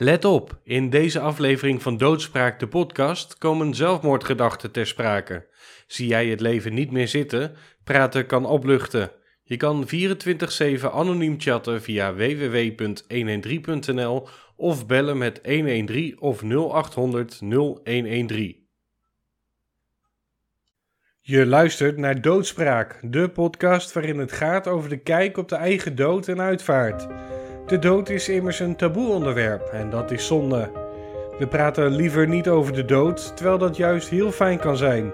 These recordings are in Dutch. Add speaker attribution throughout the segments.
Speaker 1: Let op, in deze aflevering van Doodspraak de podcast komen zelfmoordgedachten ter sprake. Zie jij het leven niet meer zitten? Praten kan opluchten. Je kan 24/7 anoniem chatten via www.113.nl of bellen met 113 of 0800 0113. Je luistert naar Doodspraak, de podcast waarin het gaat over de kijk op de eigen dood en uitvaart. De dood is immers een taboe onderwerp en dat is zonde. We praten liever niet over de dood, terwijl dat juist heel fijn kan zijn.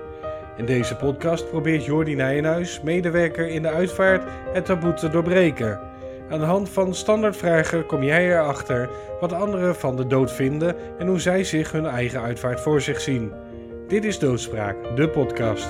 Speaker 1: In deze podcast probeert Jordi Nijenhuis, medewerker in de uitvaart, het taboe te doorbreken. Aan de hand van standaardvragen kom jij erachter wat anderen van de dood vinden en hoe zij zich hun eigen uitvaart voor zich zien. Dit is Doodspraak, de podcast.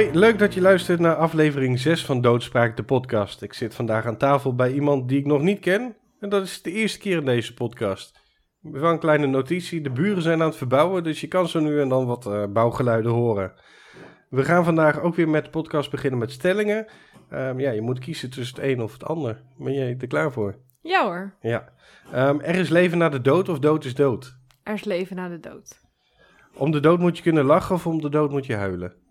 Speaker 1: Hoi, leuk dat je luistert naar aflevering 6 van Doodspraak, de podcast. Ik zit vandaag aan tafel bij iemand die ik nog niet ken. En dat is de eerste keer in deze podcast. Wel een kleine notitie, de buren zijn aan het verbouwen, dus je kan zo nu en dan wat uh, bouwgeluiden horen. We gaan vandaag ook weer met de podcast beginnen met stellingen. Um, ja, je moet kiezen tussen het een of het ander. Ben jij er klaar voor?
Speaker 2: Ja hoor.
Speaker 1: Ja. Um, er is leven na de dood of dood is dood?
Speaker 2: Er is leven na de dood.
Speaker 1: Om de dood moet je kunnen lachen of om de dood moet je huilen?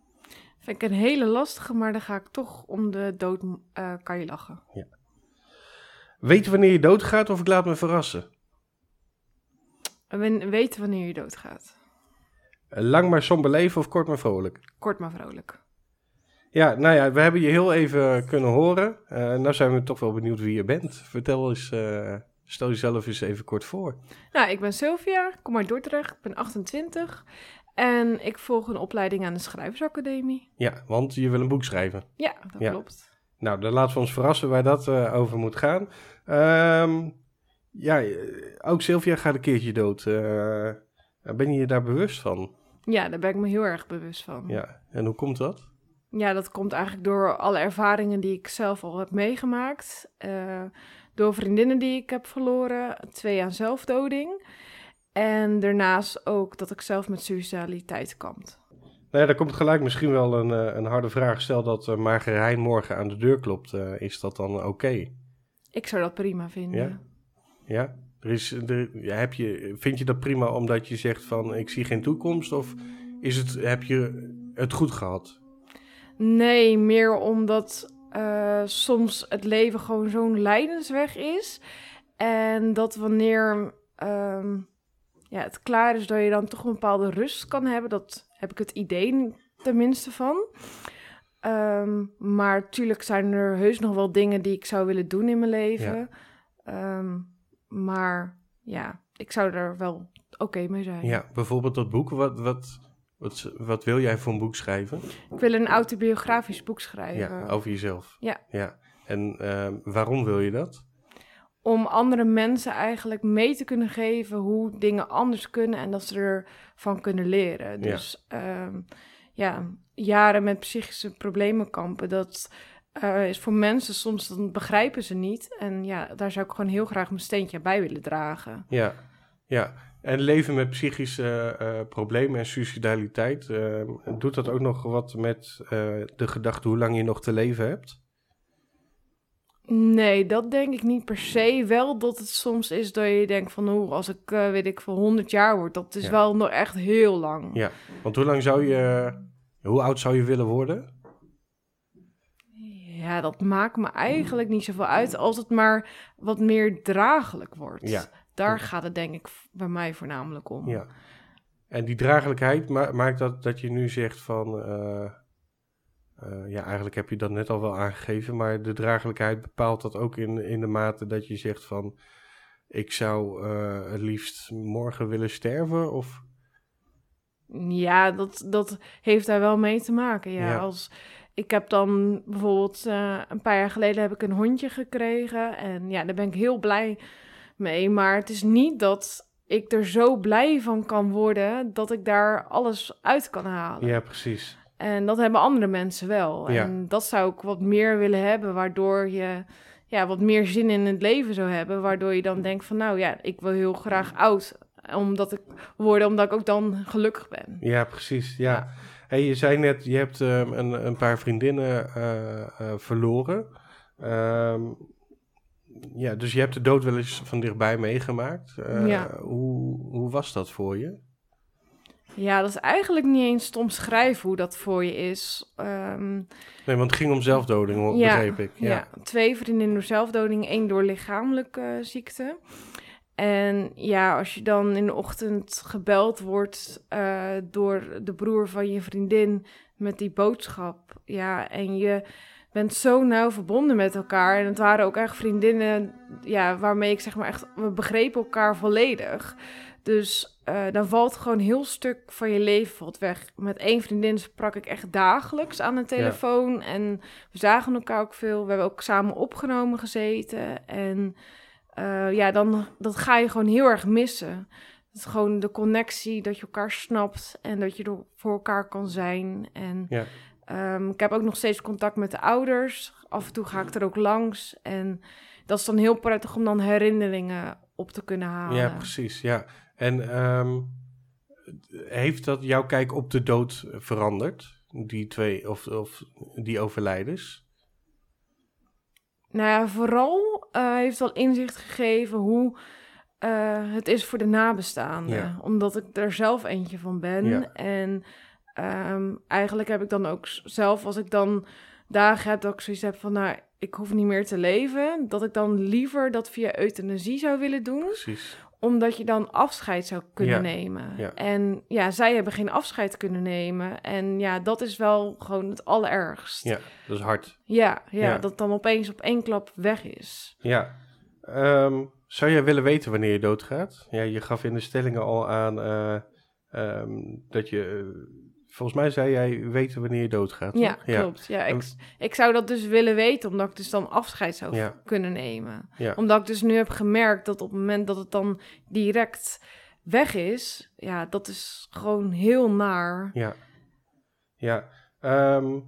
Speaker 2: Vind ik een hele lastige, maar dan ga ik toch om de dood uh, kan je lachen.
Speaker 1: Ja. Weet je wanneer je doodgaat of ik laat me verrassen?
Speaker 2: We weten wanneer je doodgaat.
Speaker 1: Lang maar somber leven of kort maar vrolijk?
Speaker 2: Kort maar vrolijk.
Speaker 1: Ja, nou ja, we hebben je heel even kunnen horen. Uh, nou zijn we toch wel benieuwd wie je bent. Vertel eens, uh, stel jezelf eens even kort voor.
Speaker 2: Nou, ik ben Sylvia, kom uit Dordrecht, ik ben 28 en ik volg een opleiding aan de Schrijversacademie.
Speaker 1: Ja, want je wil een boek schrijven.
Speaker 2: Ja, dat ja. klopt.
Speaker 1: Nou, dan laten we ons verrassen waar dat uh, over moet gaan. Um, ja, ook Sylvia gaat een keertje dood. Uh, ben je je daar bewust van?
Speaker 2: Ja, daar ben ik me heel erg bewust van.
Speaker 1: Ja, en hoe komt dat?
Speaker 2: Ja, dat komt eigenlijk door alle ervaringen die ik zelf al heb meegemaakt. Uh, door vriendinnen die ik heb verloren, twee aan zelfdoding. En daarnaast ook dat ik zelf met suicidaliteit kampt.
Speaker 1: Nou ja, daar komt gelijk misschien wel een, een harde vraag. Stel dat uh, Margerijn morgen aan de deur klopt, uh, is dat dan oké? Okay?
Speaker 2: Ik zou dat prima vinden.
Speaker 1: Ja? Ja? Er is, er, heb je, vind je dat prima omdat je zegt van ik zie geen toekomst? Of is het, heb je het goed gehad?
Speaker 2: Nee, meer omdat uh, soms het leven gewoon zo'n lijdensweg is. En dat wanneer um, ja, het klaar is, dat je dan toch een bepaalde rust kan hebben. Dat heb ik het idee tenminste van. Um, maar natuurlijk zijn er heus nog wel dingen die ik zou willen doen in mijn leven. Ja. Um, maar ja, ik zou er wel oké okay mee zijn.
Speaker 1: Ja, bijvoorbeeld dat boek. Wat, wat, wat, wat wil jij voor een boek schrijven?
Speaker 2: Ik wil een autobiografisch boek schrijven.
Speaker 1: Ja, over jezelf.
Speaker 2: Ja.
Speaker 1: ja. En uh, waarom wil je dat?
Speaker 2: Om andere mensen eigenlijk mee te kunnen geven hoe dingen anders kunnen en dat ze ervan kunnen leren. Dus ja, um, ja jaren met psychische problemen kampen, dat uh, is voor mensen soms, dan begrijpen ze niet. En ja, daar zou ik gewoon heel graag mijn steentje bij willen dragen.
Speaker 1: Ja, ja. En leven met psychische uh, problemen en suicidaliteit, uh, doet dat ook nog wat met de gedachte hoe lang je nog te leven hebt?
Speaker 2: Nee, dat denk ik niet per se. Wel dat het soms is dat je denkt van, hoe als ik, weet ik, voor 100 jaar word, dat is ja. wel nog echt heel lang.
Speaker 1: Ja, want hoe lang zou je, hoe oud zou je willen worden?
Speaker 2: Ja, dat maakt me eigenlijk niet zoveel uit als het maar wat meer draaglijk wordt.
Speaker 1: Ja.
Speaker 2: Daar gaat het denk ik bij mij voornamelijk om.
Speaker 1: Ja. En die draaglijkheid ma maakt dat dat je nu zegt van... Uh, uh, ja, eigenlijk heb je dat net al wel aangegeven, maar de draaglijkheid bepaalt dat ook in, in de mate dat je zegt van... Ik zou uh, het liefst morgen willen sterven of...
Speaker 2: Ja, dat, dat heeft daar wel mee te maken. Ja,
Speaker 1: Ja.
Speaker 2: als ik heb dan bijvoorbeeld eh, een paar jaar geleden heb ik een hondje gekregen en ja, daar ben ik heel blij mee. Maar het is niet dat ik er zo blij van kan worden dat ik daar alles uit kan halen.
Speaker 1: Ja, precies.
Speaker 2: En dat hebben andere mensen wel.
Speaker 1: Ja.
Speaker 2: En dat zou ik wat meer willen hebben, waardoor je ja, wat meer zin in het leven zou hebben. Waardoor je dan denkt van nou ja, ik wil heel graag oud omdat ik worden, omdat ik ook dan gelukkig ben.
Speaker 1: Ja, precies. Ja. Hey, je zei net, je hebt ehm, een, een paar vriendinnen eh, eh, verloren. Ehm, ja, dus je hebt de dood wel eens van dichtbij meegemaakt. Eh,
Speaker 2: Ja.
Speaker 1: hoe, hoe was dat voor je?
Speaker 2: Ja, dat is eigenlijk niet eens te omschrijven hoe dat voor je is. Ehm,
Speaker 1: Nee, want het ging om zelfdoding,
Speaker 2: Ja,
Speaker 1: begreep ik.
Speaker 2: ja.
Speaker 1: Ja.
Speaker 2: twee vriendinnen door zelfdoding, één door lichamelijke eh, ziekte. En ja, als je dan in de ochtend gebeld wordt eh, door de broer van je vriendin met die boodschap. Ja, en je bent zo nauw verbonden met elkaar. En het waren ook echt vriendinnen ja, waarmee ik zeg maar echt, we begrepen elkaar volledig. Dus eh, dan valt gewoon een heel stuk van je leven valt weg. Met één vriendin sprak ik echt dagelijks aan de telefoon. En we zagen elkaar ook veel. We hebben ook samen opgenomen gezeten. En eh, ja, dan dat ga je gewoon heel erg missen. Het is gewoon de connectie, dat je elkaar snapt en dat je er voor elkaar kan zijn. En
Speaker 1: Ja.
Speaker 2: ehm, ik heb ook nog steeds contact met de ouders. Af en toe ga ik er ook langs. En dat is dan heel prettig om dan herinneringen op te kunnen halen.
Speaker 1: Ja, precies. Ja. En ehm, heeft dat jouw kijk op de dood veranderd? Die twee, of, of die overlijdens?
Speaker 2: Nou ja, vooral eh, heeft wel inzicht gegeven hoe eh, het is voor de nabestaanden.
Speaker 1: Ja.
Speaker 2: Omdat ik er zelf eentje van ben.
Speaker 1: Ja.
Speaker 2: En ehm, eigenlijk heb ik dan ook zelf, als ik dan dagen heb dat ik zoiets heb van, nou, ik hoef niet meer te leven. Dat ik dan liever dat via euthanasie zou willen doen.
Speaker 1: Precies.
Speaker 2: Omdat je dan afscheid zou kunnen
Speaker 1: Ja.
Speaker 2: nemen.
Speaker 1: Ja.
Speaker 2: En ja, zij hebben geen afscheid kunnen nemen. En ja, dat is wel gewoon het allerergst.
Speaker 1: Ja, dat is hard.
Speaker 2: Ja, ja,
Speaker 1: Ja.
Speaker 2: dat dan opeens op één klap weg is.
Speaker 1: Ja. Ehm, zou jij willen weten wanneer je doodgaat? Ja, je gaf in de stellingen al aan eh, ehm, dat je... volgens mij zei jij weten wanneer je doodgaat.
Speaker 2: Ja,
Speaker 1: toch?
Speaker 2: klopt. Ja, ik, ik zou dat dus willen weten, omdat ik dus dan afscheid zou
Speaker 1: Ja.
Speaker 2: kunnen nemen.
Speaker 1: Ja.
Speaker 2: Omdat ik dus nu heb gemerkt dat op het moment dat het dan direct weg is, ja, dat is gewoon heel naar.
Speaker 1: Ja. Ja. Ehm,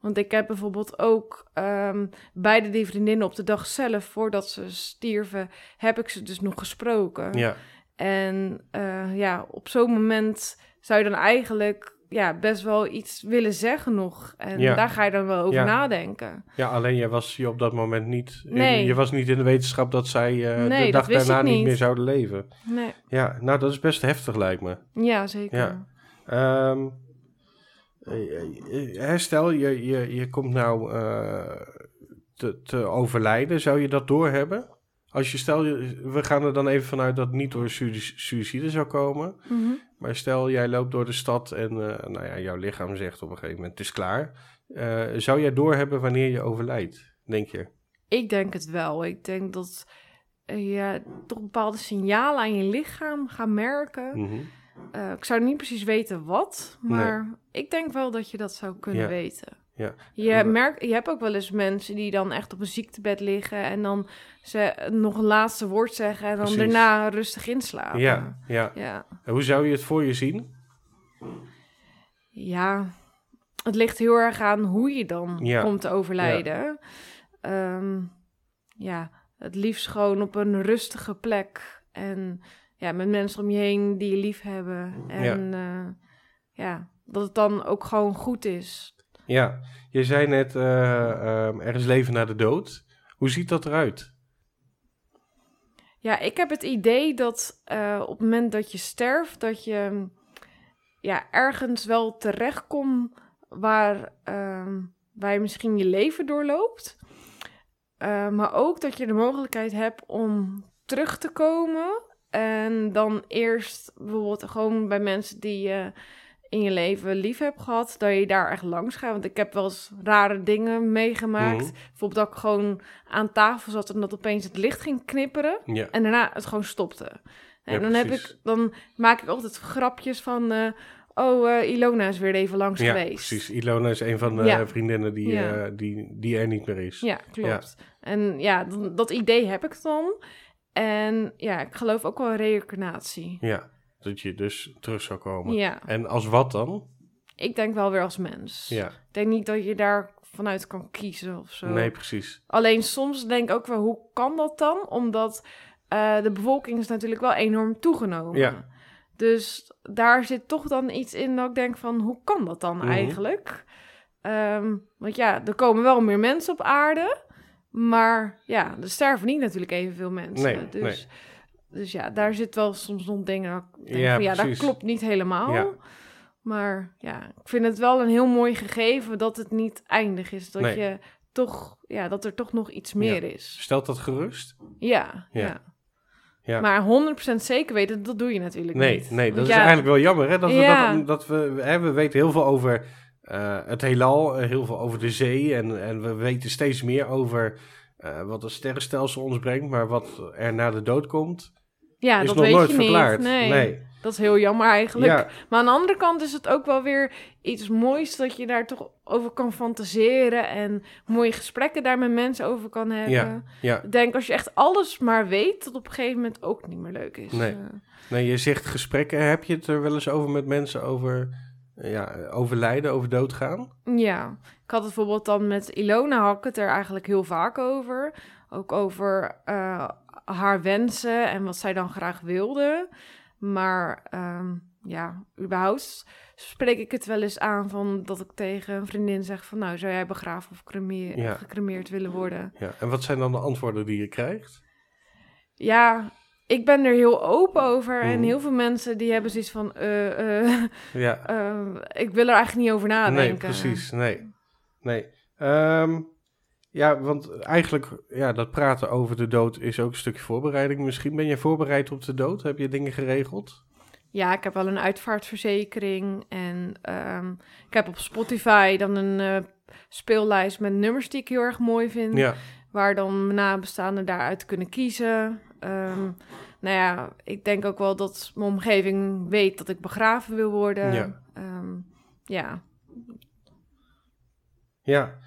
Speaker 2: Want ik heb bijvoorbeeld ook ehm, beide die vriendinnen op de dag zelf, voordat ze stierven, heb ik ze dus nog gesproken.
Speaker 1: ja.
Speaker 2: En eh, ja, op zo'n moment zou je dan eigenlijk ja, best wel iets willen zeggen nog. En
Speaker 1: Ja.
Speaker 2: daar ga je dan wel over
Speaker 1: Ja.
Speaker 2: nadenken.
Speaker 1: ja, alleen jij was je op dat moment niet...
Speaker 2: Nee.
Speaker 1: Je was niet in de wetenschap dat zij eh,
Speaker 2: Nee,
Speaker 1: de dag daarna niet
Speaker 2: niet.
Speaker 1: meer zouden leven.
Speaker 2: Nee.
Speaker 1: Ja, nou dat is best heftig lijkt me.
Speaker 2: Ja, zeker.
Speaker 1: Ja. Ehm, eh, eh, stel, je, je, je komt nou te, te overlijden. Zou je dat doorhebben? Als je stel, we gaan er dan even vanuit dat het niet door sui- suïcide zou komen.
Speaker 2: Mhm.
Speaker 1: Maar stel, jij loopt door de stad en eh, nou ja, jouw lichaam zegt op een gegeven moment, het is klaar. Eh, zou jij doorhebben wanneer je overlijdt, denk je?
Speaker 2: Ik denk het wel. Ik denk dat eh, je toch bepaalde signalen aan je lichaam gaat merken.
Speaker 1: Mhm.
Speaker 2: Ik zou niet precies weten wat, maar ik denk wel dat je dat zou kunnen
Speaker 1: Ja.
Speaker 2: weten.
Speaker 1: Ja.
Speaker 2: Je, merkt, je hebt ook wel eens mensen die dan echt op een ziektebed liggen en dan ze nog een laatste woord zeggen en dan
Speaker 1: Precies.
Speaker 2: daarna rustig inslapen.
Speaker 1: Ja, ja.
Speaker 2: ja.
Speaker 1: En hoe zou je het voor je zien?
Speaker 2: Ja, het ligt heel erg aan hoe je dan
Speaker 1: Ja.
Speaker 2: komt te overlijden. Ehm, ja, het liefst gewoon op een rustige plek. En ja, met mensen om je heen die je lief hebben. En ja, ja dat het dan ook gewoon goed is.
Speaker 1: Ja, je zei net, ehm, er is leven na de dood. Hoe ziet dat eruit?
Speaker 2: Ja, ik heb het idee dat eh, op het moment dat je sterft, dat je ja, ergens wel terechtkomt waar, ehm, waar je misschien je leven doorloopt. Eh, maar ook dat je de mogelijkheid hebt om terug te komen. En dan eerst bijvoorbeeld gewoon bij mensen die in je leven lief hebt gehad, dat je daar echt langs gaat. Want ik heb wel eens rare dingen meegemaakt.
Speaker 1: Mhm.
Speaker 2: Bijvoorbeeld dat ik gewoon aan tafel zat en dat opeens het licht ging knipperen.
Speaker 1: Ja,
Speaker 2: En daarna het gewoon stopte. En
Speaker 1: Ja,
Speaker 2: dan, heb ik, dan maak ik altijd grapjes van... eh, oh, eh, Ilona is weer even langs
Speaker 1: ja
Speaker 2: geweest.
Speaker 1: precies. Ilona is een van de
Speaker 2: Ja.
Speaker 1: vriendinnen die, eh, die, die er niet meer is.
Speaker 2: Ja, klopt. En ja, dat idee heb ik dan. En ja, ik geloof ook wel in reïncarnatie.
Speaker 1: Ja, dat je dus terug zou komen.
Speaker 2: Ja,
Speaker 1: En als wat dan?
Speaker 2: ik denk wel weer als mens.
Speaker 1: Ja,
Speaker 2: Ik denk niet dat je daar vanuit kan kiezen of zo.
Speaker 1: nee, precies.
Speaker 2: Alleen soms denk ik ook wel, hoe kan dat dan? Omdat eh, de bevolking is natuurlijk wel enorm toegenomen.
Speaker 1: Ja.
Speaker 2: Dus daar zit toch dan iets in dat ik denk van, hoe kan dat dan
Speaker 1: Mhm.
Speaker 2: eigenlijk? Ehm, want ja, er komen wel meer mensen op aarde. Maar ja, er sterven niet natuurlijk evenveel mensen.
Speaker 1: Nee,
Speaker 2: dus,
Speaker 1: nee.
Speaker 2: Dus ja, daar zit wel soms nog dingen
Speaker 1: Ja,
Speaker 2: van, ja, dat klopt niet helemaal.
Speaker 1: Ja.
Speaker 2: Maar ja, ik vind het wel een heel mooi gegeven dat het niet eindig is. Dat
Speaker 1: Nee.
Speaker 2: je toch, ja, dat er toch nog iets meer is.
Speaker 1: Stelt dat gerust?
Speaker 2: Ja,
Speaker 1: Ja.
Speaker 2: ja.
Speaker 1: Ja.
Speaker 2: Maar 100% zeker weten, dat doe je natuurlijk
Speaker 1: Nee,
Speaker 2: niet.
Speaker 1: nee, dat
Speaker 2: Want
Speaker 1: is eigenlijk wel jammer. Hè? Dat we, dat, dat we, hè, we weten heel veel over eh, het heelal, eh, heel veel over de zee. En, en we weten steeds meer over eh, wat het sterrenstelsel ons brengt. Maar wat er na de dood komt,
Speaker 2: Ja,
Speaker 1: is
Speaker 2: dat
Speaker 1: nog
Speaker 2: weet
Speaker 1: nooit
Speaker 2: je
Speaker 1: verklaard.
Speaker 2: niet. Nee,
Speaker 1: nee.
Speaker 2: dat is heel jammer eigenlijk.
Speaker 1: Ja,
Speaker 2: Maar aan de andere kant is het ook wel weer iets moois dat je daar toch over kan fantaseren en mooie gesprekken daar met mensen over kan hebben.
Speaker 1: Ja. ja.
Speaker 2: Ik denk als je echt alles maar weet, dat op een gegeven moment ook niet meer leuk is.
Speaker 1: Nee.
Speaker 2: Eh,
Speaker 1: Nee, je zegt gesprekken. Heb je het er wel eens over met mensen over ja, overlijden, over doodgaan?
Speaker 2: Ja, ik had het bijvoorbeeld dan met Ilona had ik het er eigenlijk heel vaak over. Ook over eh, haar wensen en wat zij dan graag wilde. Maar ehm, ja, überhaupt spreek ik het wel eens aan van dat ik tegen een vriendin zeg van... nou, zou jij begraven of creme-
Speaker 1: Ja.
Speaker 2: gecremeerd willen worden?
Speaker 1: Ja. En wat zijn dan de antwoorden die je krijgt?
Speaker 2: Ja, ik ben er heel open over. En
Speaker 1: Mhm.
Speaker 2: heel veel mensen die hebben zoiets van... eh, eh,
Speaker 1: Ja,
Speaker 2: ik wil er eigenlijk niet over nadenken.
Speaker 1: nee, precies. Nee. nee. Ehm, ja, want eigenlijk, ja, dat praten over de dood is ook een stukje voorbereiding. Misschien ben je voorbereid op de dood? Heb je dingen geregeld?
Speaker 2: Ja, ik heb wel een uitvaartverzekering. En ehm, ik heb op Spotify dan een eh, speellijst met nummers die ik heel erg mooi vind.
Speaker 1: Ja,
Speaker 2: Waar dan mijn nabestaanden daaruit kunnen kiezen. Ehm, nou ja, ik denk ook wel dat mijn omgeving weet dat ik begraven wil worden.
Speaker 1: Ja.
Speaker 2: Ehm, ja.
Speaker 1: ja.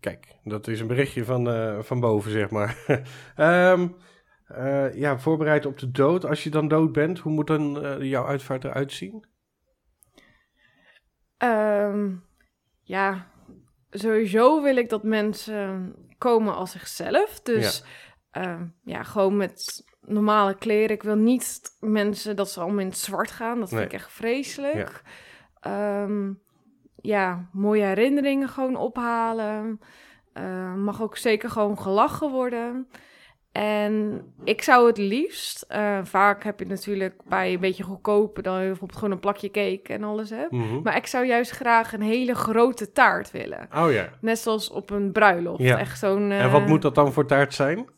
Speaker 1: Ehm, kijk, dat is een berichtje van, eh, van boven, zeg maar. Ehm, eh, ja, voorbereid op de dood. Als je dan dood bent, hoe moet dan eh, jouw uitvaart eruit zien?
Speaker 2: Ehm, ja, sowieso wil ik dat mensen komen als zichzelf. Dus ja, ja gewoon met normale kleren. Ik wil niet mensen dat ze allemaal in het zwart gaan. Dat vind ik echt vreselijk. Ja, ja mooie herinneringen gewoon ophalen. Uh, mag ook zeker gewoon gelachen worden. En ik zou het liefst, uh, vaak heb je natuurlijk bij een beetje goedkoper dan je bijvoorbeeld gewoon een plakje cake en alles hebt.
Speaker 1: Mhm.
Speaker 2: Maar ik zou juist graag een hele grote taart willen.
Speaker 1: Oh ja.
Speaker 2: Net zoals op een bruiloft.
Speaker 1: Ja.
Speaker 2: Echt zo'n.
Speaker 1: En wat
Speaker 2: eh,
Speaker 1: moet dat dan voor taart zijn?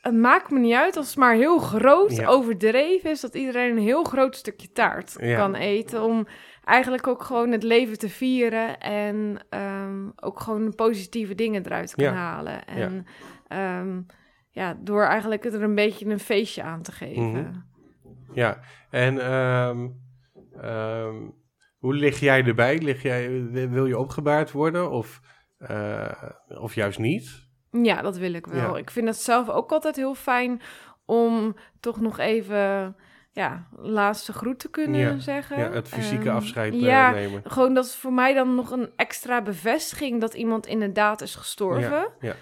Speaker 2: Het maakt me niet uit als het maar heel groot
Speaker 1: Ja.
Speaker 2: overdreven is dat iedereen een heel groot stukje taart
Speaker 1: Ja.
Speaker 2: kan eten. Om eigenlijk ook gewoon het leven te vieren en ehm, ook gewoon positieve dingen eruit
Speaker 1: Ja.
Speaker 2: halen. En ja. ja, door eigenlijk er een beetje een feestje aan te geven.
Speaker 1: Mhm. Ja, en ehm, ehm, hoe lig jij erbij? Lig jij, wil je opgebaard worden of, eh, of juist niet?
Speaker 2: Ja, dat wil ik wel.
Speaker 1: Ja.
Speaker 2: Ik vind het zelf ook altijd heel fijn om toch nog even ja, laatste groet te kunnen
Speaker 1: Ja.
Speaker 2: zeggen.
Speaker 1: Ja, het fysieke
Speaker 2: Ehm,
Speaker 1: afscheid eh,
Speaker 2: ja,
Speaker 1: nemen.
Speaker 2: Gewoon dat is voor mij dan nog een extra bevestiging dat iemand inderdaad is gestorven.
Speaker 1: Ja, ja.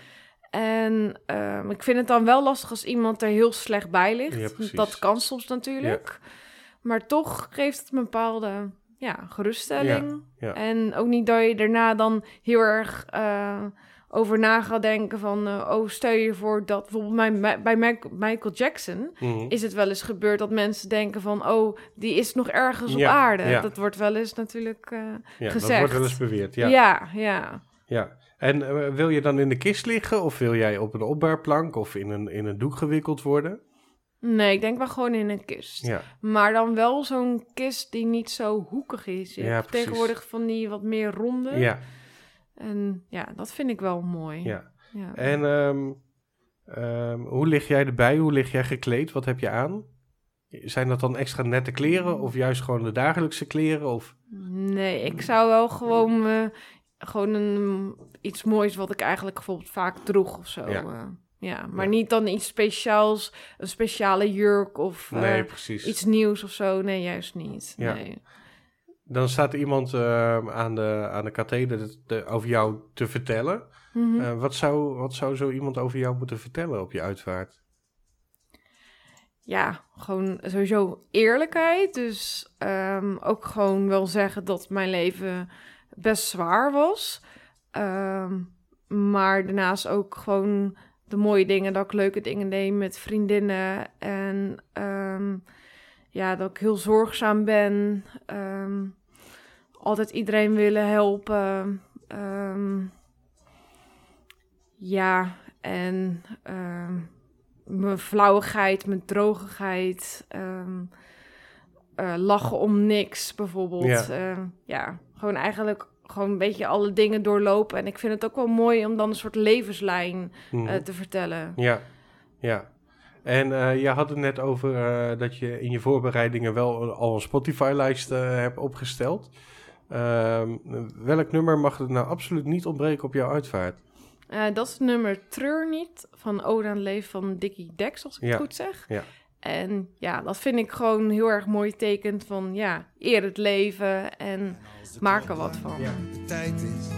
Speaker 2: En ehm, ik vind het dan wel lastig als iemand er heel slecht bij ligt. Dat kan soms natuurlijk. Maar toch geeft het een bepaalde ja, geruststelling. En ook niet dat je daarna dan heel erg eh, over na gaat denken van... eh, oh, stel je voor dat bijvoorbeeld bij, bij Michael- Jackson...
Speaker 1: Mhm.
Speaker 2: is het wel eens gebeurd dat mensen denken van... oh, die is nog ergens op aarde.
Speaker 1: ja.
Speaker 2: Dat wordt wel eens natuurlijk eh,
Speaker 1: ja, dat
Speaker 2: gezegd.
Speaker 1: wordt wel eens beweerd. Ja,
Speaker 2: ja. ja,
Speaker 1: ja. En eh, wil je dan in de kist liggen of wil jij op een opbaarplank of in een, in een doek gewikkeld worden?
Speaker 2: Nee, ik denk wel gewoon in een kist.
Speaker 1: Ja,
Speaker 2: Maar dan wel zo'n kist die niet zo hoekig is. Je
Speaker 1: Ja,
Speaker 2: hebt tegenwoordig van die wat meer ronde.
Speaker 1: ja,
Speaker 2: En ja, dat vind ik wel mooi.
Speaker 1: ja.
Speaker 2: Ja.
Speaker 1: En ehm, ehm, hoe lig jij erbij? Hoe lig jij gekleed? Wat heb je aan? Zijn dat dan extra nette kleren of juist gewoon de dagelijkse kleren? Of...
Speaker 2: Nee, ik zou wel gewoon, eh, gewoon een, iets moois wat ik eigenlijk bijvoorbeeld vaak droeg of zo.
Speaker 1: Ja.
Speaker 2: eh. Ja, maar
Speaker 1: Ja.
Speaker 2: niet dan iets speciaals, een speciale jurk of eh,
Speaker 1: Nee, precies.
Speaker 2: iets nieuws of zo. Nee, juist niet.
Speaker 1: Ja.
Speaker 2: Nee.
Speaker 1: Dan staat er iemand eh, aan de, aan de katheder de- de- over jou te vertellen.
Speaker 2: Mhm.
Speaker 1: Eh, wat, zou, wat zou zo iemand over jou moeten vertellen op je uitvaart?
Speaker 2: ja, gewoon sowieso eerlijkheid. Dus ehm, ook gewoon wel zeggen dat mijn leven best zwaar was. Ehm, maar daarnaast ook gewoon de mooie dingen, dat ik leuke dingen deed met vriendinnen. En ehm, ja, dat ik heel zorgzaam ben. Ehm, altijd iedereen willen helpen. Ehm, ja, en ehm, mijn flauwigheid, mijn drogigheid. ehm, eh, lachen om niks bijvoorbeeld.
Speaker 1: Ja.
Speaker 2: Ja. ja, gewoon eigenlijk gewoon een beetje alle dingen doorlopen. En ik vind het ook wel mooi om dan een soort levenslijn
Speaker 1: Mhm.
Speaker 2: eh, te vertellen.
Speaker 1: Ja, ja. En eh, je had het net over eh, dat je in je voorbereidingen wel al een Spotify-lijst eh, hebt opgesteld. Ehm, welk nummer mag er nou absoluut niet ontbreken op jouw uitvaart?
Speaker 2: Eh, dat is het nummer Treur niet van het leven van Dickie Dex, als ik
Speaker 1: Ja,
Speaker 2: het goed zeg.
Speaker 1: ja.
Speaker 2: En ja, dat vind ik gewoon heel erg mooi tekend van ja, eer het leven en maak er wat van.
Speaker 1: Ja.
Speaker 3: de tijd is.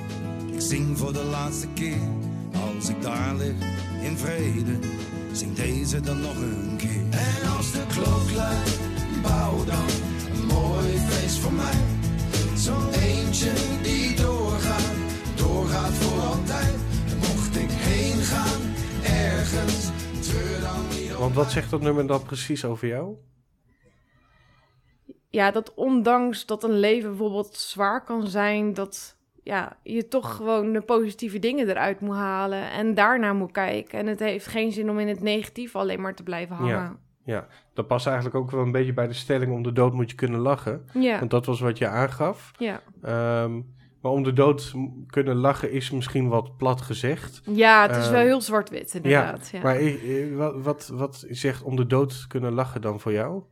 Speaker 3: Ik zing voor de laatste keer. Als ik daar lig in vrede, zing deze dan nog een keer. En als de klok luidt, bouw dan een mooi feest voor mij. Zo'n eentje die doorgaat, doorgaat voor altijd. En mocht ik heen gaan, ergens, treur dan niet op
Speaker 1: Want wat zegt dat nummer dan precies over jou?
Speaker 2: Ja, dat ondanks dat een leven bijvoorbeeld zwaar kan zijn, dat ja, je toch gewoon de positieve dingen eruit moet halen en daarna moet kijken. En het heeft geen zin om in het negatief alleen maar te blijven hangen.
Speaker 1: Ja, dat past eigenlijk ook wel een beetje bij de stelling om de dood moet je kunnen lachen.
Speaker 2: Ja,
Speaker 1: Want dat was wat je aangaf.
Speaker 2: ja.
Speaker 1: Ehm, maar om de dood kunnen lachen is misschien wat plat gezegd.
Speaker 2: ja het is wel heel zwart-wit inderdaad. Ja,
Speaker 1: Maar wat, wat, wat zegt om de dood kunnen lachen dan voor jou?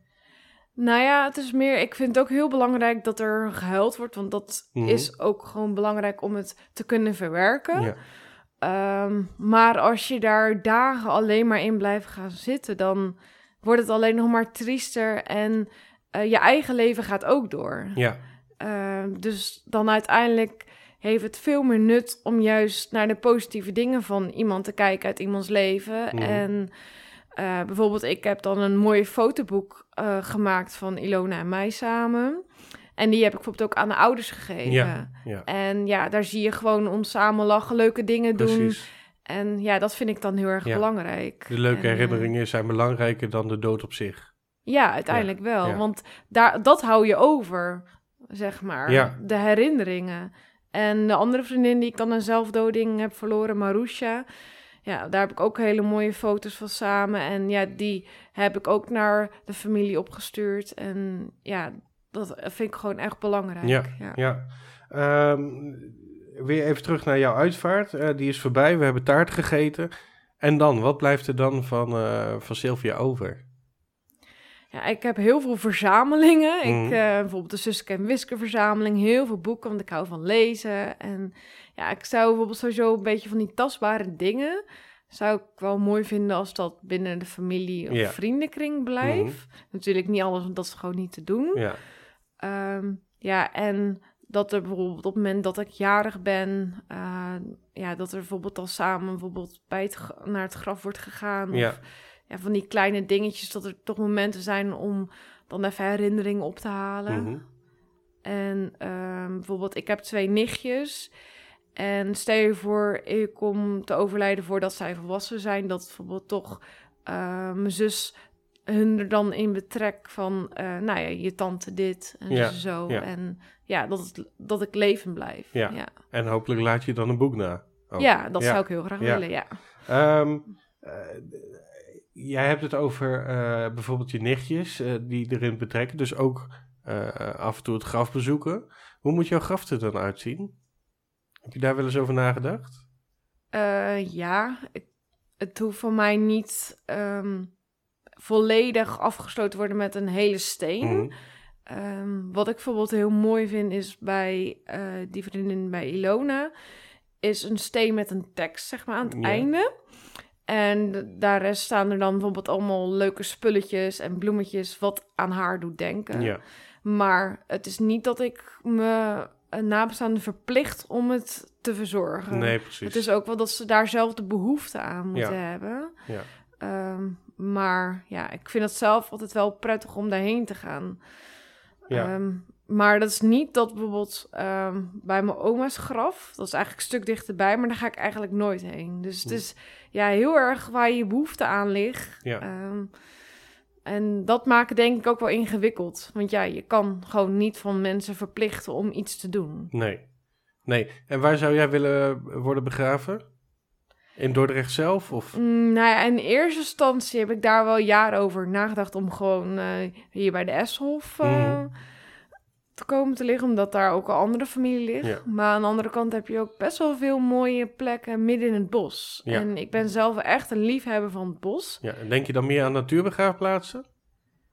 Speaker 2: Nou ja, het is meer, ik vind het ook heel belangrijk dat er gehuild wordt, want dat
Speaker 1: Mhm.
Speaker 2: is ook gewoon belangrijk om het te kunnen verwerken.
Speaker 1: Ja,
Speaker 2: Ehm, maar als je daar dagen alleen maar in blijft gaan zitten, dan wordt het alleen nog maar triester en eh, je eigen leven gaat ook door.
Speaker 1: ja,
Speaker 2: Ehm, dus dan uiteindelijk heeft het veel meer nut om juist naar de positieve dingen van iemand te kijken uit iemands leven.
Speaker 1: Mhm.
Speaker 2: En eh, bijvoorbeeld, ik heb dan een mooi fotoboek eh, gemaakt van Ilona en mij samen. En die heb ik bijvoorbeeld ook aan de ouders gegeven.
Speaker 1: ja, ja.
Speaker 2: En ja, daar zie je gewoon ons samen lachen, leuke dingen doen.
Speaker 1: Precies.
Speaker 2: En ja, dat vind ik dan heel erg
Speaker 1: Ja.
Speaker 2: belangrijk.
Speaker 1: De leuke
Speaker 2: En, eh,
Speaker 1: herinneringen zijn belangrijker dan de dood op zich.
Speaker 2: ja, uiteindelijk wel.
Speaker 1: ja.
Speaker 2: Want daar, dat hou je over, zeg maar.
Speaker 1: Ja.
Speaker 2: De herinneringen. En de andere vriendin die ik dan een zelfdoding heb verloren, Marusha. Ja, daar heb ik ook hele mooie foto's van samen. En ja, die heb ik ook naar de familie opgestuurd. En ja, dat vind ik gewoon echt belangrijk.
Speaker 1: Ja,
Speaker 2: ja.
Speaker 1: Ja. Weer even terug naar jouw uitvaart. Eh, die is voorbij, we hebben taart gegeten. En dan, wat blijft er dan van, eh, van Sylvia over?
Speaker 2: Ja, ik heb heel veel verzamelingen.
Speaker 1: Mhm.
Speaker 2: Ik, eh, bijvoorbeeld de Suske en Wiske verzameling, heel veel boeken, want ik hou van lezen. En ja, ik zou bijvoorbeeld sowieso een beetje van die tastbare dingen, zou ik wel mooi vinden als dat binnen de familie of
Speaker 1: Ja.
Speaker 2: vriendenkring blijft. Natuurlijk niet alles, want dat is gewoon niet te doen.
Speaker 1: Ja,
Speaker 2: Ehm, ja, en dat er bijvoorbeeld op het moment dat ik jarig ben, eh, ja, dat er bijvoorbeeld al samen bijvoorbeeld bij het, naar het graf wordt gegaan.
Speaker 1: Ja.
Speaker 2: Of ja, van die kleine dingetjes, dat er toch momenten zijn om dan even herinneringen op te halen.
Speaker 1: mhm.
Speaker 2: En ehm, bijvoorbeeld, ik heb twee nichtjes. En stel je voor, ik kom te overlijden voordat zij volwassen zijn, dat bijvoorbeeld toch eh, mijn zus hun er dan in betrek van, eh, nou ja, je tante dit en
Speaker 1: Ja,
Speaker 2: zo.
Speaker 1: ja.
Speaker 2: En ja, dat, het, dat ik leven blijf.
Speaker 1: Ja.
Speaker 2: ja.
Speaker 1: En hopelijk laat je dan een boek na. ook.
Speaker 2: Ja, dat zou ik heel graag willen, ja.
Speaker 1: Ehm, eh, jij hebt het over eh, bijvoorbeeld je nichtjes die erin betrekken. Dus ook af en toe het graf bezoeken. Hoe moet jouw graf er dan uitzien? Heb je daar wel eens over nagedacht?
Speaker 2: Ja, ik- het hoeft voor mij niet ehm, volledig afgesloten worden met een hele steen.
Speaker 1: Mhm.
Speaker 2: Ehm, wat ik bijvoorbeeld heel mooi vind is bij eh, die vriendin bij Ilona, is een steen met een tekst zeg maar aan het
Speaker 1: Ja.
Speaker 2: einde. En daar staan er dan bijvoorbeeld allemaal leuke spulletjes en bloemetjes... wat aan haar doet denken.
Speaker 1: Ja,
Speaker 2: Maar het is niet dat ik me een nabestaande verplicht om het te verzorgen.
Speaker 1: nee, precies.
Speaker 2: Het is ook wel dat ze daar zelf de behoefte aan moeten
Speaker 1: Ja.
Speaker 2: hebben.
Speaker 1: Ja.
Speaker 2: Ehm, maar ja, ik vind het zelf altijd wel prettig om daarheen te gaan.
Speaker 1: Ja.
Speaker 2: Ehm, maar dat is niet dat bijvoorbeeld ehm, bij mijn oma's graf, dat is eigenlijk een stuk dichterbij, maar daar ga ik eigenlijk nooit heen. Dus het
Speaker 1: Hm.
Speaker 2: is ja, heel erg waar je behoefte aan ligt.
Speaker 1: Ja.
Speaker 2: Ehm, en dat maakt denk ik ook wel ingewikkeld. Want ja, je kan gewoon niet van mensen verplichten om iets te doen.
Speaker 1: Nee. Nee. En waar zou jij willen worden begraven? In Dordrecht zelf? Of?
Speaker 2: Mm, nou ja, in eerste instantie heb ik daar wel jaren over nagedacht om gewoon eh, hier bij de Eshof eh,
Speaker 1: Mhm.
Speaker 2: te komen te liggen, omdat daar ook een andere familie ligt.
Speaker 1: Ja.
Speaker 2: Maar aan de andere kant heb je ook best wel veel mooie plekken midden in het bos.
Speaker 1: Ja.
Speaker 2: En ik ben zelf echt een liefhebber van het bos.
Speaker 1: Ja. en Denk je dan meer aan natuurbegraafplaatsen?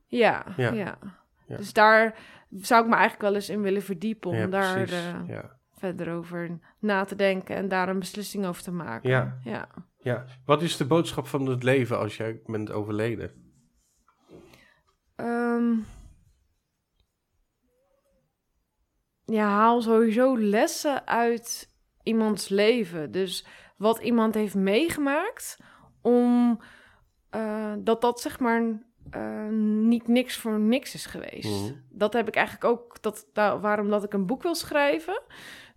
Speaker 2: Ja,
Speaker 1: Ja.
Speaker 2: ja. Dus daar zou ik me eigenlijk wel eens in willen verdiepen om
Speaker 1: ja,
Speaker 2: daar
Speaker 1: precies.
Speaker 2: eh,
Speaker 1: Ja.
Speaker 2: Verder over na te denken en daar een beslissing over te maken.
Speaker 1: Ja.
Speaker 2: ja.
Speaker 1: ja. Wat is de boodschap van het leven als jij bent overleden?
Speaker 2: Ehm, ja, haal sowieso lessen uit iemands leven. Dus wat iemand heeft meegemaakt, om eh, dat dat zeg maar eh, niet niks voor niks is geweest.
Speaker 1: Mhm.
Speaker 2: Dat heb ik eigenlijk ook, dat, da- waarom dat ik een boek wil schrijven.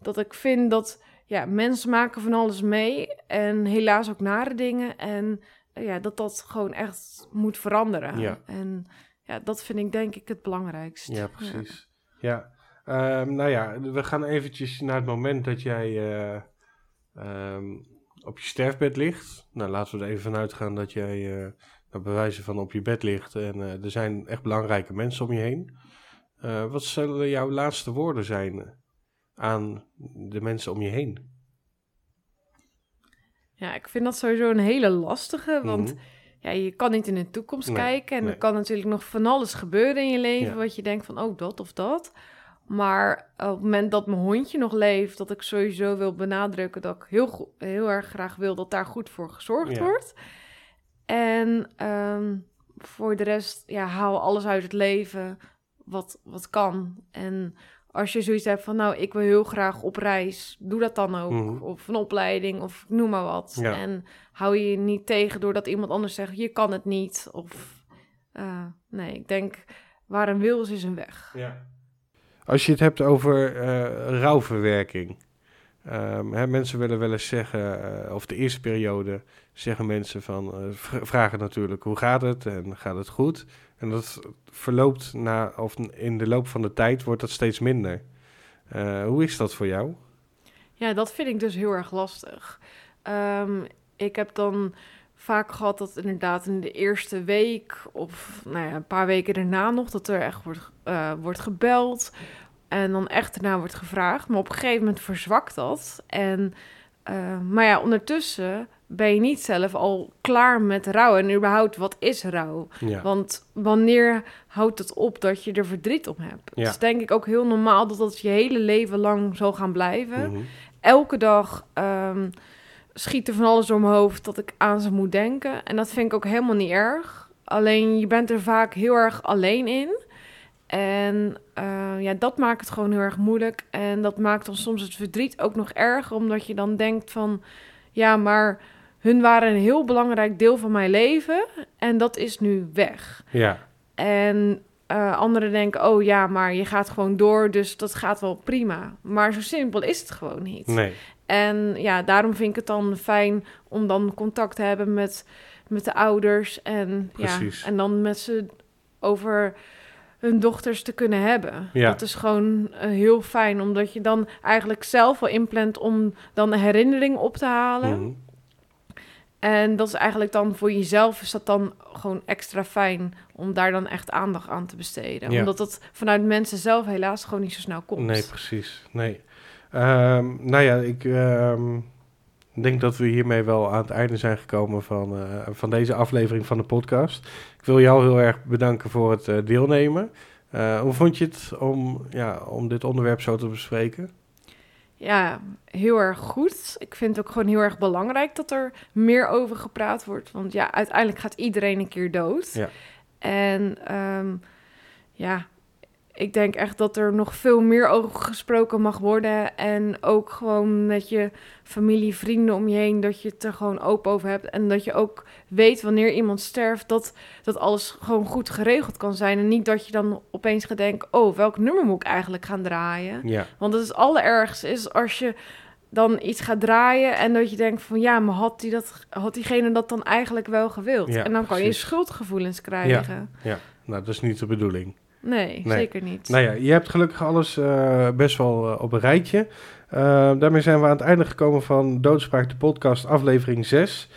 Speaker 2: Dat ik vind dat ja, mensen maken van alles mee en helaas ook nare dingen. En eh, ja, dat dat gewoon echt moet veranderen.
Speaker 1: Ja.
Speaker 2: En ja, dat vind ik denk ik het belangrijkst.
Speaker 1: Ja, precies. Ja. Ehm, nou ja, we gaan eventjes naar het moment dat jij eh, ehm, op je sterfbed ligt. Nou, laten we er even vanuit gaan dat jij eh nou, bij wijze van op je bed ligt. En er zijn echt belangrijke mensen om je heen. Wat zullen jouw laatste woorden zijn aan de mensen om je heen?
Speaker 2: Ja, ik vind dat sowieso een hele lastige, want
Speaker 1: Mhm.
Speaker 2: ja, je kan niet in de toekomst
Speaker 1: Nee,
Speaker 2: kijken. En
Speaker 1: nee.
Speaker 2: er kan natuurlijk nog van alles gebeuren in je leven,
Speaker 1: Ja.
Speaker 2: wat je denkt van, oh, dat of dat. Maar op het moment dat mijn hondje nog leeft, dat ik sowieso wil benadrukken dat ik heel, go- heel erg graag wil dat daar goed voor gezorgd
Speaker 1: Ja.
Speaker 2: wordt. En ehm, voor de rest, ja, haal alles uit het leven wat, wat kan. En als je zoiets hebt van, nou, ik wil heel graag op reis, doe dat dan ook.
Speaker 1: Mhm.
Speaker 2: Of een opleiding, of noem maar wat.
Speaker 1: Ja.
Speaker 2: En hou je je niet tegen doordat iemand anders zegt, je kan het niet. Of, eh, nee, ik denk, waar een wil is, is een weg.
Speaker 1: Ja. Als je het hebt over eh, rouwverwerking. Ehm, hè, mensen willen wel eens zeggen, eh, of de eerste periode zeggen mensen van, eh, vragen natuurlijk hoe gaat het en gaat het goed. En dat verloopt na, of in de loop van de tijd wordt dat steeds minder. Eh, hoe is dat voor jou?
Speaker 2: Ja, dat vind ik dus heel erg lastig. Ehm, ik heb dan vaak gehad dat inderdaad in de eerste week of nou ja, een paar weken daarna nog dat er echt wordt, wordt gebeld en dan echt daarna wordt gevraagd. Maar op een gegeven moment verzwakt dat. En, eh, maar ja, ondertussen ben je niet zelf al klaar met rouw en überhaupt wat is rouw?
Speaker 1: Ja,
Speaker 2: Want wanneer houdt het op dat je er verdriet om hebt?
Speaker 1: Ja.
Speaker 2: Het is denk ik ook heel normaal dat dat je hele leven lang zal gaan blijven.
Speaker 1: Mhm.
Speaker 2: Elke dag ehm, schiet er van alles door mijn hoofd dat ik aan ze moet denken. En dat vind ik ook helemaal niet erg. Alleen je bent er vaak heel erg alleen in. En eh, ja, dat maakt het gewoon heel erg moeilijk. En dat maakt dan soms het verdriet ook nog erger, omdat je dan denkt van... Ja, maar hun waren een heel belangrijk deel van mijn leven en dat is nu weg.
Speaker 1: ja,
Speaker 2: En eh, anderen denken, oh ja, maar je gaat gewoon door, dus dat gaat wel prima. Maar zo simpel is het gewoon niet.
Speaker 1: nee.
Speaker 2: En ja, daarom vind ik het dan fijn om dan contact te hebben met, met de ouders. En, ja, en dan met ze over hun dochters te kunnen hebben.
Speaker 1: Ja.
Speaker 2: Dat is gewoon eh, heel fijn, omdat je dan eigenlijk zelf wel inplant om dan een herinnering op te halen.
Speaker 1: Mhm.
Speaker 2: En dat is eigenlijk dan voor jezelf is dat dan gewoon extra fijn om daar dan echt aandacht aan te besteden.
Speaker 1: Ja.
Speaker 2: Omdat dat vanuit mensen zelf helaas gewoon niet zo snel komt.
Speaker 1: Nee, precies. Nee. Ehm, nou ja, ik ehm, denk dat we hiermee wel aan het einde zijn gekomen van, eh, van deze aflevering van de podcast. Ik wil jou heel erg bedanken voor het eh, deelnemen. Eh, hoe vond je het om, ja, om dit onderwerp zo te bespreken?
Speaker 2: ja, heel erg goed. Ik vind het ook gewoon heel erg belangrijk dat er meer over gepraat wordt. Want ja, uiteindelijk gaat iedereen een keer dood.
Speaker 1: Ja.
Speaker 2: En ehm, ja, ik denk echt dat er nog veel meer over gesproken mag worden. En ook gewoon met je familie, vrienden om je heen, dat je het er gewoon open over hebt. En dat je ook weet wanneer iemand sterft, dat, dat alles gewoon goed geregeld kan zijn. En niet dat je dan opeens gaat denken, oh, welk nummer moet ik eigenlijk gaan draaien?
Speaker 1: Ja,
Speaker 2: Want het is allerergste is als je dan iets gaat draaien en dat je denkt van ja, maar had, die dat, had diegene dat dan eigenlijk wel gewild?
Speaker 1: Ja,
Speaker 2: en dan kan je schuldgevoelens krijgen.
Speaker 1: nou, dat is niet de bedoeling.
Speaker 2: Nee,
Speaker 1: Nee.
Speaker 2: zeker niet.
Speaker 1: Nou ja, je hebt gelukkig alles eh, best wel eh, op een rijtje. Eh, daarmee zijn we aan het einde gekomen van Doodspraak de podcast aflevering 6.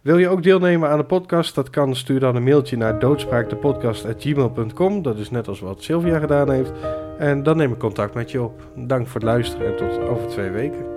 Speaker 1: Wil je ook deelnemen aan de podcast? Dat kan. Stuur dan een mailtje naar doodspraaktepodcast.gmail.com. Dat is net als wat Sylvia gedaan heeft. En dan neem ik contact met je op. Dank voor het luisteren en tot over twee weken.